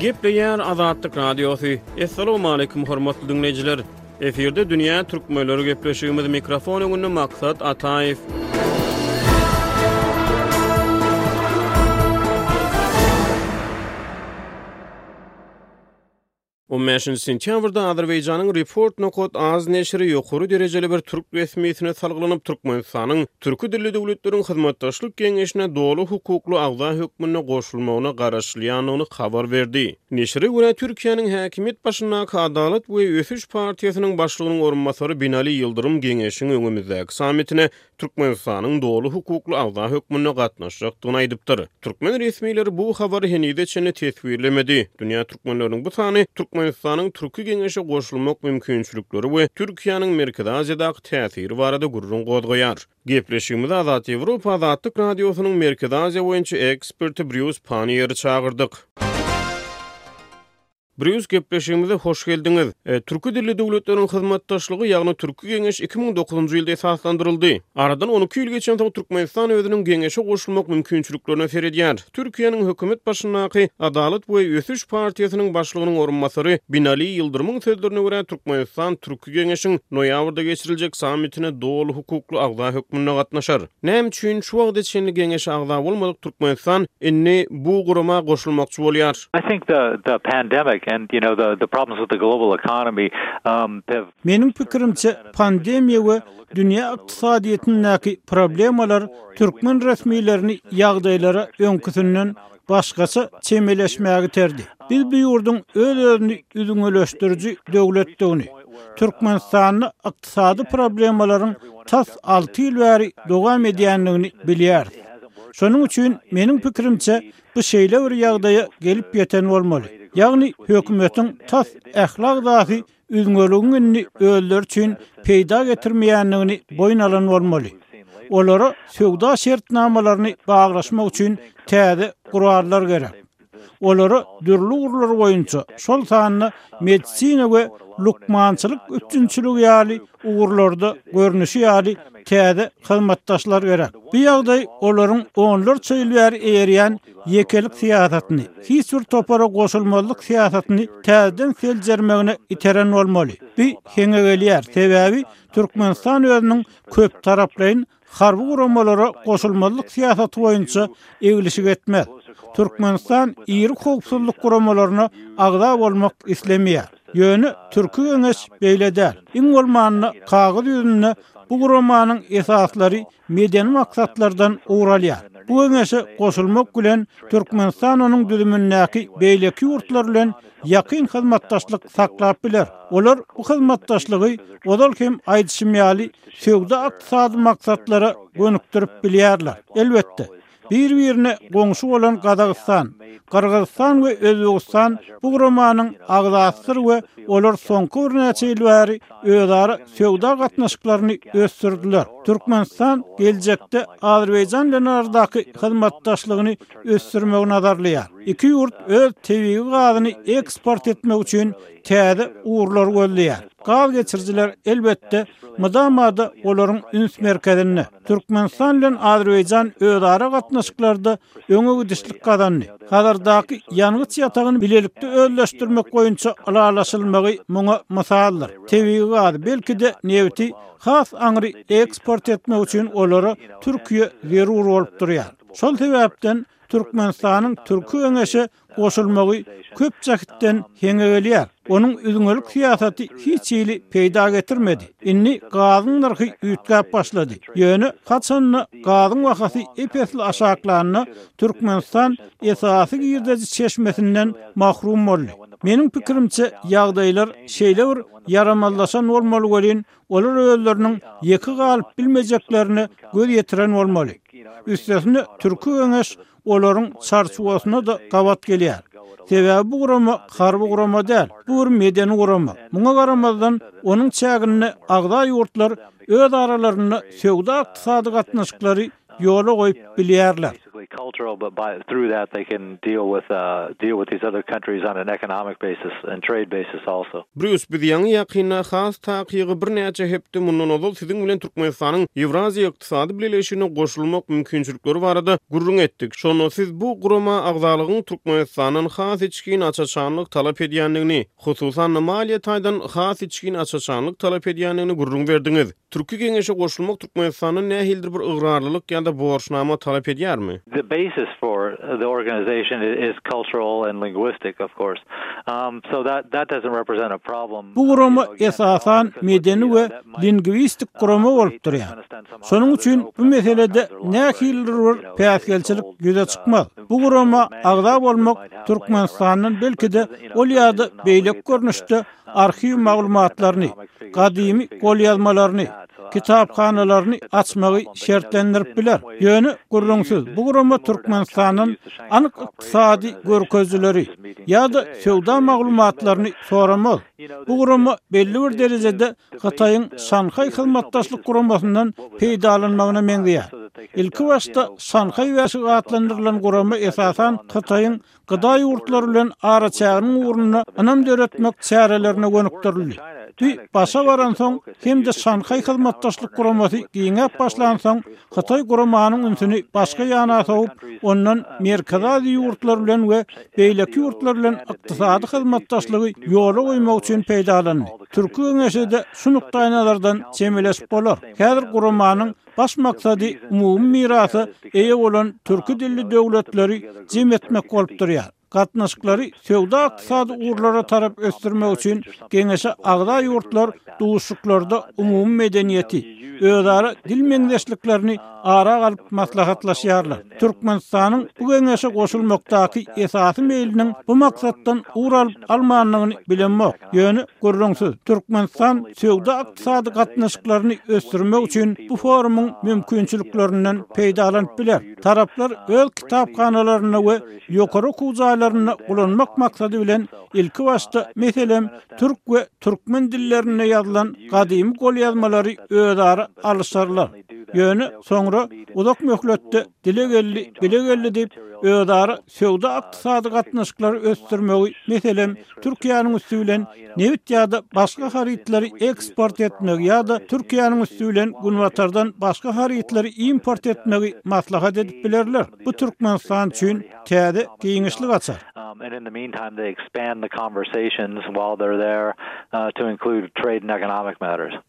Gepleýär Azatlyk Radiosy. Assalamualaikum hormatly dinleýjiler. Efirde dünýä türkmenleri gepleşigimiz mikrofon öňünde maksat Ataýew. On bäşinji sentýabrda Azerbaýjanyň Report Nokat az neşiri ýokary derejeli bir türk resmisine salgylanyp, Türkmenistanyň Türki dilli döwletleriň hyzmatdaşlyk geňeşine doly hukukly agza hökmünde goşulmagyna garaşylýandygyny habar berdi. Neşire görä, Türkiýäniň häkimiýet başyndaky Adalat we ösüş partiýasynyň başlygynyň orunbasary Binali Ýyldyrym geňeşiň öňümizdäki sammitine Türkmenistanyň doly hukukly agza hökmünde gatnaşjakdygyny aýdypdyr. Türkmen resmileri bu habary henize çenli teswirlemedi. Dünýä türkmenleriniň bu sany Türkmenistanyň Türki geňeşe goşulmak mümkinçilikleri we Türkiýäniň Merkezi Aziýadaky täsiri barada gürrüň gozgaýar. Gepleşigimize Azat Ýewropa Azatlyk Radiosynyň Merkezi Aziýa boýunça eksperti Brýus Paniýeri çagyrdyk. Brýus, gepleşigimize hoş geldiňiz! Türki dilli döwletleriň hyzmatdaşlygy, ýagny Türki geňeş iki müň dokuzynjy ýylda esaslandyryldy. Aradan on iki ýyl geçensoň, Türkmenistan özüniň geňeşe goşulmak mümkinçiliklerine seredýär. Türkiýäniň hökümet başyndaky Adalat we ösüş partiýasynyň başlygynyň orunbasary Binali Ýyldyrymyň sözlerine görä, Türkmenistan Türki geňeşiň noýabrda geçiriljek sammitine doly hukukly agza hökmünde gatnaşar. Näme üçin şu wagta çenli geňeşe agza bolmadyk Türkmenistan indi bu gurama goşulmakçy bolýar? Meniň pikirimçe, pandemiýa we dünýä ykdysadyýetindäki problemalar türkmen resmilerini ýagdaýlara öňküsinden başgaça çemeleşmäge iterdi. Biz bu ýurduň öz-özüni üzňeleşdiriji döwletdigini, Türkmenistanda ykdysady problemalaryň tas alty ýyl bäri dowam edýändigini bilýäris. Şonuň üçin, meniň pikirimçe, Bu şeýle bir ýagdaýa gelip ýeten bolmaly. Ýagny hökümetiň tas ähli agzasy üzňeligiň indi özleri üçin peýda getirmeýändigini boýun alan bolmaly. Olara söwda şertnamalaryny baglaşmak üçin täze gurallar gerek. Olara dürli ugurlar boýunça, şol sanda medisina we lukmançylyk üpjünçiligi ýaly ugurlarda görnüşi ýaly täze hyzmatdaşlar gerek. Bu ýagdaý olaryň onlarça ýyl bäri eýerýän ýekelik syýasatyny, hiç bir topara goşulmazlyk syýasatyny täzeden seljermegine iteren bolmaly. Bu heňe gelýär, sebäbi Türkmenistan özüniň köptaraplaýyn harby guramalara goşulmazlyk syýasaty boýunça eglişik etmez. Türkmenistan iri howpsuzlyk guramalaryna agza bolmak islemeýär. Ýöne Türki geňeş beýle däl. Iň bolmanda kagyz ýüzünde bu guramanyň esaslary medeni maksatlardan ugur alýar. Bu geňeşe goşulmak bilen Türkmenistan onuň düzümindäki beýleki ýurtlar bilen ýakyn hyzmatdaşlyk saklap biler. Olar bu hyzmatdaşlygy, ozal hem aýdyşym ýaly, söwda-ykdysady maksatlara gönükdirip bilýärler. Elbetde, bir-birine goňşy bolan Gazagystan, Gyrgyzystan we Özbegistan bu guramanyň agzasydyr we olar soňky birnäçe ýyl bäri özara söwda gatnaşyklaryny ösdürdiler. Türkmenistan geljekde Azerbaýjan bilen aradaky hyzmatdaşlygyny ösdürmegi nazarlaýar. Iki ýurt öz tebigy gazyny eksport etmek üçin täze ugurlary gözleýär. Gaz geçirijiler, elbetde, mydama-da olaryň üns merkezinde. Türkmenistan bilen Azerbaýjan özara gatnaşyklarda öňe gidişlik gazandy. Hazardaky ýangyç ýatagyny bilelikde özleşdirmek boýunça ylalaşylmagy muňa mysaldyr. Tebigy gazy, belki-de, nebiti has aňry eksport etmek üçin olara Türkiýe zerur bolup durýar. Şol sebäpden Türkmenistanyň Türki Geňeşe goşulmagy köp jähtden heňe gelýär. Onuň üzňelik syýasaty hiç hili peýda getirmedi. Indi gazyň nyrhy üýtgäp başlady. Ýöne haçan-da gazyň bahasy ep-esli aşaklanda, Türkmenistan esasy girdeji çeşmesinden mahrum boldy. Meniň pikirimçe, ýagdaýlar şeýle bir ýaramazlaşan bolmaly welin, Olar özleriniň ýeke galyp bilmejeklerine göz ýetiren bolmaly. Üstesine, Türki Geňeş olaryň çarçuwasyna-da gabat gelýär. Sebäbi bu gurama harby gurama däl, bu bir medeni gurama. Muňa garamazdan, onuň çäginde agza ýurtlar öz aralarynda söwda-ykdysady gatnaşyklary ýola goýup bilýärler. Brýus, biz ýaňy-ýakynda, has takygy birnäçe hepde mundan ozal siziň bilen Türkmenistanyň Ýewraziýa Ykdysady Bileleşigine goşulmak mümkinçilikleri barada gürrüň etdik. Şonda siz bu gurama agzalygyň Türkmenistandan has içgin aç-açanlyk talap edýändigini, hususan-da, maliýe taýdan has içgin aç-açanlyk talap edýändigini gürrüň berdiňiz. Türki Geňeşe goşulmak Türkmenistandan nähilidir bir ygrarlylyk ýa-da borçnama talap edýärmi? The basis for the organization is cultural and linguistic, of course. Um, so that that doesn't represent a problem. Bu gurama esasan medeni we lingwistik gurama bolup durýar. Şonuň üçin bu meselede nähilidir bir päsgelçilik ýüze çykmaz. Bu gurama agza bolmak Türkmenistandan belki-de ol ýa-da beýleki görnüşde arhiw maglumatlaryny, gadymy golýazmalaryny, kitaphanalaryny açmagy şertlendirip biler. Ýöne, gürrüňsiz, bu gurama Türkmenistandan anyk ykdysady görkezijileri ýa-da söwda maglumatlaryny soramaz. Bu gurama belli bir derejede Hytaýyň Şanhaý Hyzmatdaşlyk Guramasyndan peýdalanmagyna meňzeýär. Ilkibaşda Şanhaý bäşigi atlandyrylan gurama esasan Hytaýyň gda ýurtlary bilen araçäginiň ugrunda ynam döretmek çärelerine gönükdirildi. Bu başa baransoň hem-de Şanhaý Hyzmatdaşlyk Guramasy giňäp başlansoň, Hytaý guramanyň ünsüni başga ýana sowup, ondan Merkezi Aziýa ýurtlary bilen we beýleki ýurtlar bilen ykdysady hyzmatdaşlygy ýola goýmak üçin peýdalandy. Türki geňeşi-de şu nukdaýnazardan çemeleşip bolar. Häzir guramanyň baş maksady umumy mirasa eýe bolan türki dilli döwletleri jem etmek bolup durýar. Gatnaşyklary söwda-ykdysady ugurlara tarap ösdürmek üçin Geňeşe agza ýurtlar duşuşyklarda umumy medeniýeti, özara dil meňzeşliklerini ara alyp maslahatlaşýarlar. Türkmenistanyň bu Geňeşe goşulmakdaky esasy meýliniň bu maksatdan ugur alyp-almandygyny bilemok, ýöne gürrüňsiz, Türkmenistan söwda ykdysady gatnaşyklaryny ösdürmek üçin bu forumyň mümkinçiliklerinden peýdalanyp biler. Taraplar öz kitaphanalarynda we ýokary okuw jaýlarynda ulanmak maksady bilen, ilkibaşda, meselem, türk we türkmen dillerinde ýazylan gadymy golýazmalary özara alyşarlar. Ýöne soňra uzak möhletde Dile geldi, bile geldi diýip, özara söwda-ykdysady gatnaşyklary ösdürmegi, meselem, Türkiýäniň üsti bilen nebit ýa-da başga harytlary eksport etmegi ýa-da Türkiýäniň üsti bilen Günbatardan başga harytlary import etmegi maslahat edip bilerler. Bu Türkmenistan üçin täze giňişlik açar.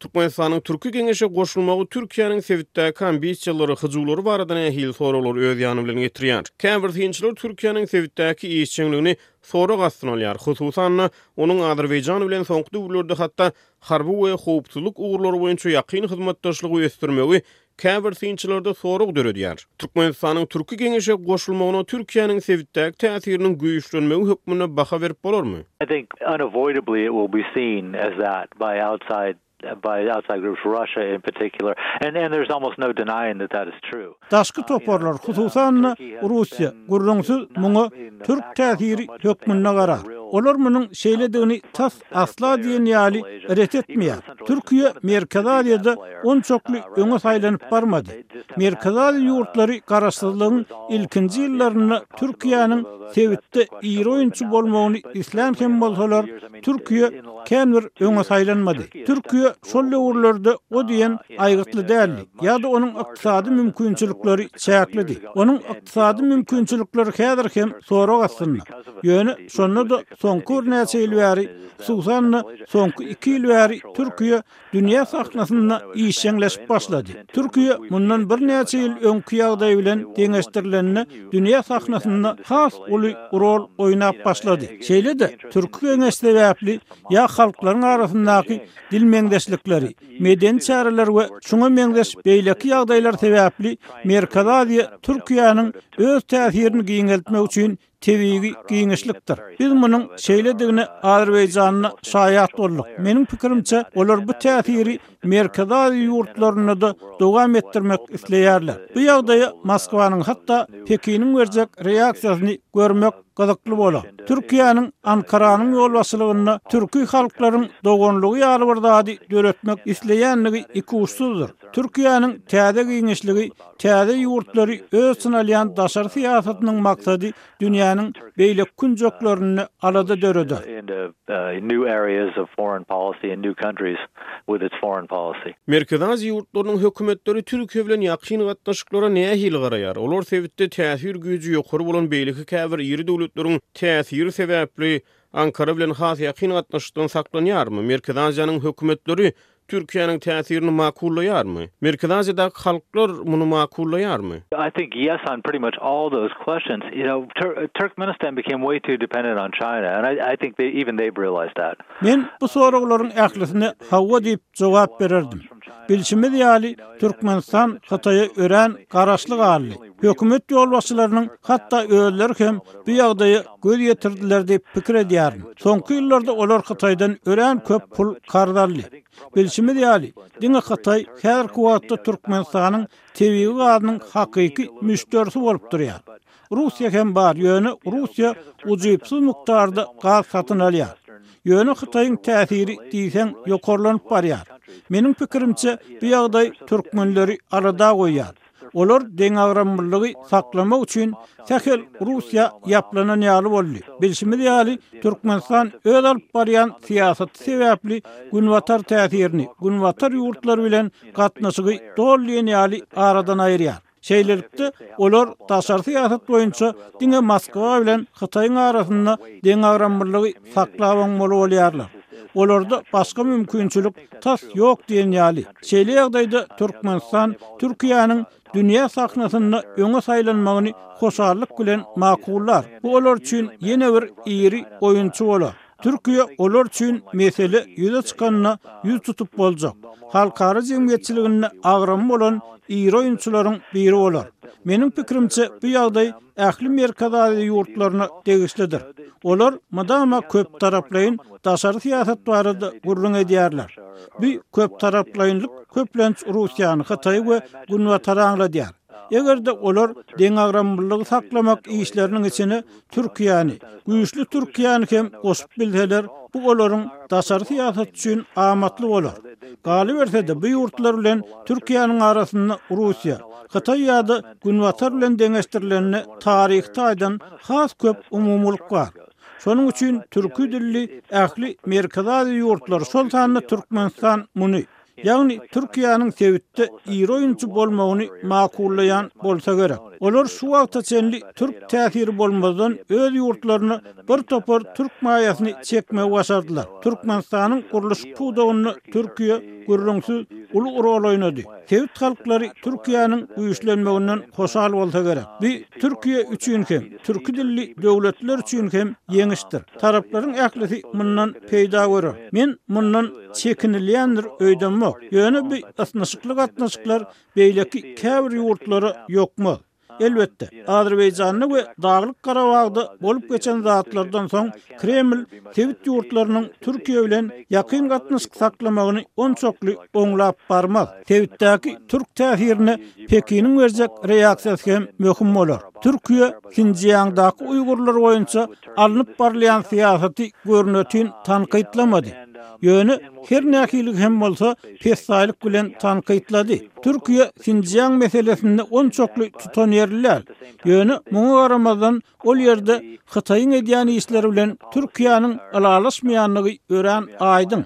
Türkmenistanyň Türki Geňeşe goşulmagy Türkiýäniň sebitdäki ambisiýalary, hyjuwlary barada nähili soraglary öz ýany bilen getirýär? Käbir synçylar Türkiýäniň sebitdäki işjeňligini sorag astyna alýar, hususan-da, onuň Azerbaýjan bilen soňky döwürlerde hatda harby we howpsuzlyk ugurlary boýunça ýakyn hyzmatdaşlygy ösdürmegi käbir synçylarda sorag döredýär. Türkmenistanyň Türki geňeşe goşulmagyna Türkiýäniň sebitdäki täsiriniň güýçlenmegi hökmünde baha berip bolarmy? I think unavoidably it will be seen as that by outside by outside groups, Russia in particular, and and there's almost no denying that that is true. Daşky toparlar, hususan-da, Russiýa, gürrüňsiz, muňa türk täsiri hökmünde garar. Olar munuň şeýledigini tas asla diýen ýaly ret etmeýär. Türkiýe Merkezi Aziýada onçakly öňe saýlanyp barmady. Merkezi Aziýa ýurtlary garaşsyzlygyň ilkinji ýyllarynda Türkiýäniň sebitde iri oýunçy bolmagyny islän hem bolsalar, Türkiýe känbir öňe saýlanmady. Türkiýe şol döwürlerde o diýen aýgytly däldi ýa-da onuň ykdysady mümkinçilikleri çäklidi. Onuň ykdysady mümkinçilikleri häzir hem sorag astynda. Ýöne şonda-da Soňky birnäçe ýyl bäri, hususan-da, soňky iki ýyl bäri Türkiýe dünýä sahnasynda işjeňleşip başlady. Türkiýe mundan birnäçe ýyl öňki ýagdaýy bilen deňeşdirilende, dünýä sahnasynda has uly rol oýnap başlady. Şeýle-de, Türki geňeş sebäpli ýa halklaryň arasyndaky dil meňzeşlikleri, medeni çäreler we şuňa meňzeş beýleki ýagdaýlar sebäpli Merkezi Aziýa Türkiýäniň öz täsirini giňeltmek üçin tebigy giňişlikdir. Biz munuň şeýledigine Azerbaýjanda şaýat bolduk. Meniň pikirimçe, olar bu täsiri Merkezi Aziýa ýurtlarynda-da dowam etdirmek isleýärler. Bu ýagdaýa Moskwanyň, hatda Pekiniň berjek reaksiýasyny görmek gyzykly bolar. Türkiýäniň Ankaranyň ýolbaşçylygynda türki halklaryň doganlygy ýaly bir zady döretmek isleýändigi ikuçsyzdyr. Türkiýäniň täze giňişligi Täze ýurtlary öz synalýan daşary syýasatynyň maksady dünýäniň beýleki künjeklerinde alada döreder. Merkezi Aziýa ýurtlarynyň hökümetleri Türkiýe bilen ýakyn gatnaşyklara nähili garaýar? Olar sebitde täsir güýji ýokary bolan beýleki käbir iri döwletleriň täsiri sebäpli Ankara bilen has ýakyn gatnaşykdan saklanýarmy? Merkezi Aziýanyň hökümetleri Türkiýäniň täsirini makullaýarmy? Merkezi Aziýadaky halklar muny makullaýarmy? I think yes on pretty much all those questions, you know, Turkmenistan became way too dependent on China and I think they even they've realized that. Men bu soraglaryň ählisine hawa diýip jogap bererdim. Bilşimiz ýaly, Türkmenistan Hytaýa örän garaşly galdy. Hökümet ýolbaşçylarynyň hatda özleri hem bu ýagdaýa göz ýetirdiler diýip pikir edýärin. Soňky ýyllarda olar Hytaýdan örän köp pul karz aldy. Bilşimiz ýaly, diňe Hytaý häzirki wagtda Türkmenistanyň tebigy gazynyň hakyky müşderisi bolup durýar. Russiýa hem bar, ýöne Russiýa ujypsyz mukdarda gaz satyn alýar. Ýöne Hytaýyň täsiri diýseň ýokarlanyp barýar. Meniň pikirimçe, bu ýagdaý türkmenleri alada goýýar. Olar deňagramlylygy saklamak üçin sähel Russiýa ýaplanan ýaly boldy. Bilşimiz ýaly, Türkmenistan öz alyp barýan syýasaty sebäpli Günbatar täsirini, Günbatar ýurtlary bilen gatnaşygy doly diýen ýaly aradan aýyrýar. Şeýlelikde, olar daşary syýasat boýunça diňe Moskwa bilen Hytaýyň arasynda deňagramlylygy saklap oňmaly bolýarlar. Olarda başga mümkinçilik tas ýok diýen ýaly. Şeýle ýagdaýda Türkmenistan Türkiýäniň dünýä sahnasynda öňe saýlanmagyny hoşallyk bilen makullar. Bu olar üçin ýene bir iri oýunçy bolar. Türkiýe olar üçin mesele ýüze çykanda ýüz tutup boljak, halkara jemgyýetçiliginde agramy bolan iri oýunçylaryň biri bolar. Meniň pikirimçe bu ýagdaý ähli Merkezi Aziýa ýurtlaryna degişlidir. Olar mydama köptaraplaýyn daşary syýasat barada gürrüň edýärler. Bu köptaraplaýynlyk köplenç Russiýany, Hytaýy we Günbatary aňladýar. Eger-de olar deňagramlylygy saklamak işleriniň içine Türkiýäni, güýçli Türkiýäni hem goşup bilseler, bu olaryň daşary syýasaty üçin amatly bolar. Galyberse-de, bu ýurtlar bilen Türkiýäniň arasynda Russiýa, Hytaý ýa-da Günbatar bilen deňeşdirilende taryhy taýdan has köp umumylyk bar. Şonuň üçin türki dilli ähli Merkezi Aziýa ýurtlary, şol sanda Türkmenistan muny, ýagny Türkiýäniň sebitde iri oýunçy bolmagyny makullaýan bolsa gerek. Olar şu wagta çenli türk täsiri bolmazdan öz ýurtlaryna bir topar türk maýasyny çekmegi başardylar. Türkmenistanyň gurluşyk pudagynda Türkiýe gürrüňsiz uly rol oýnady. Sebit halklary Türkiýäniň güýçlenmeginden hoşal bolsa gerek. Bu Türkiýe üçin hem, türki dilli döwletler üçin hem ýeňişdir. Taraplaryň ählisi mundan peýda görer. Men mundan çekinilýändir öýdemok. Ýöne bu ysnyşykly gatnaşyklar beýleki käbir ýurtlara ýokmaz. Elbetde, Azerbaýjanda we Daglyk Garabagda bolup geçen zatlardan soň Kreml sebit ýurtlarynyň Türkiýe bilen ýakyn gatnaşyk saklamagyny onçakly oňlap barmaz. Sebitdäki türk täsirine Pekiniň berjek reaksiýasy hem möhüm bolar. Türkiýe Sinjiangdaky uýgurlar boýunça alnyp barylýan syýasaty görnetin tankytlamady. Ýöne her nähili hem bolsa, pessaýlyk bilen tankytlady. Türkiýe Sinjiang meselesinde onçakly tutanýerli däl. Ýöne, muňa garamazdan, ol ýerde Hytaýyň edýän işleri bilen Türkiýäniň ylalaşmaýandygy örän aýdyň.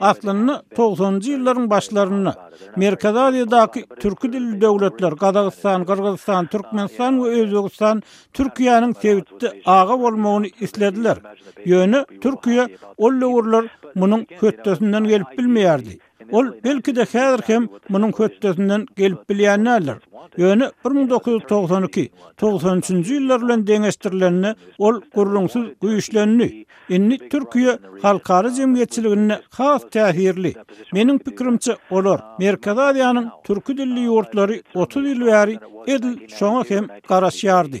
Aslynda, togsanjy ýyllaryň başlarynda, Merkezi Aziýadaky türki dilli döwletler, Gazagystan, Gyrgyzystan, Türkmenistan we Özbegistan Türkiýäniň sebitde aga bolmagyny islediler. Ýöne Türkiýe ol döwürler munuň hötdesinden gelip bilmeýärdi. Ol belki-de häzir hem munuň hötdesinden gelip bilýän däldir. Ýöne bir müň dokuz ýüz togsan iki, togsan üçünji ýyllar bilen deňeşdirilende ol gürrüňsiz güýçlendi. Indi Türkiýe halkara jemgyýetçiliginde has täsirli. Meniň pikirimçe, olar, Merkezi Aziýanyň türki dilli ýurtlary otuz ýyl bäri edil şoňa hem garaşýardy.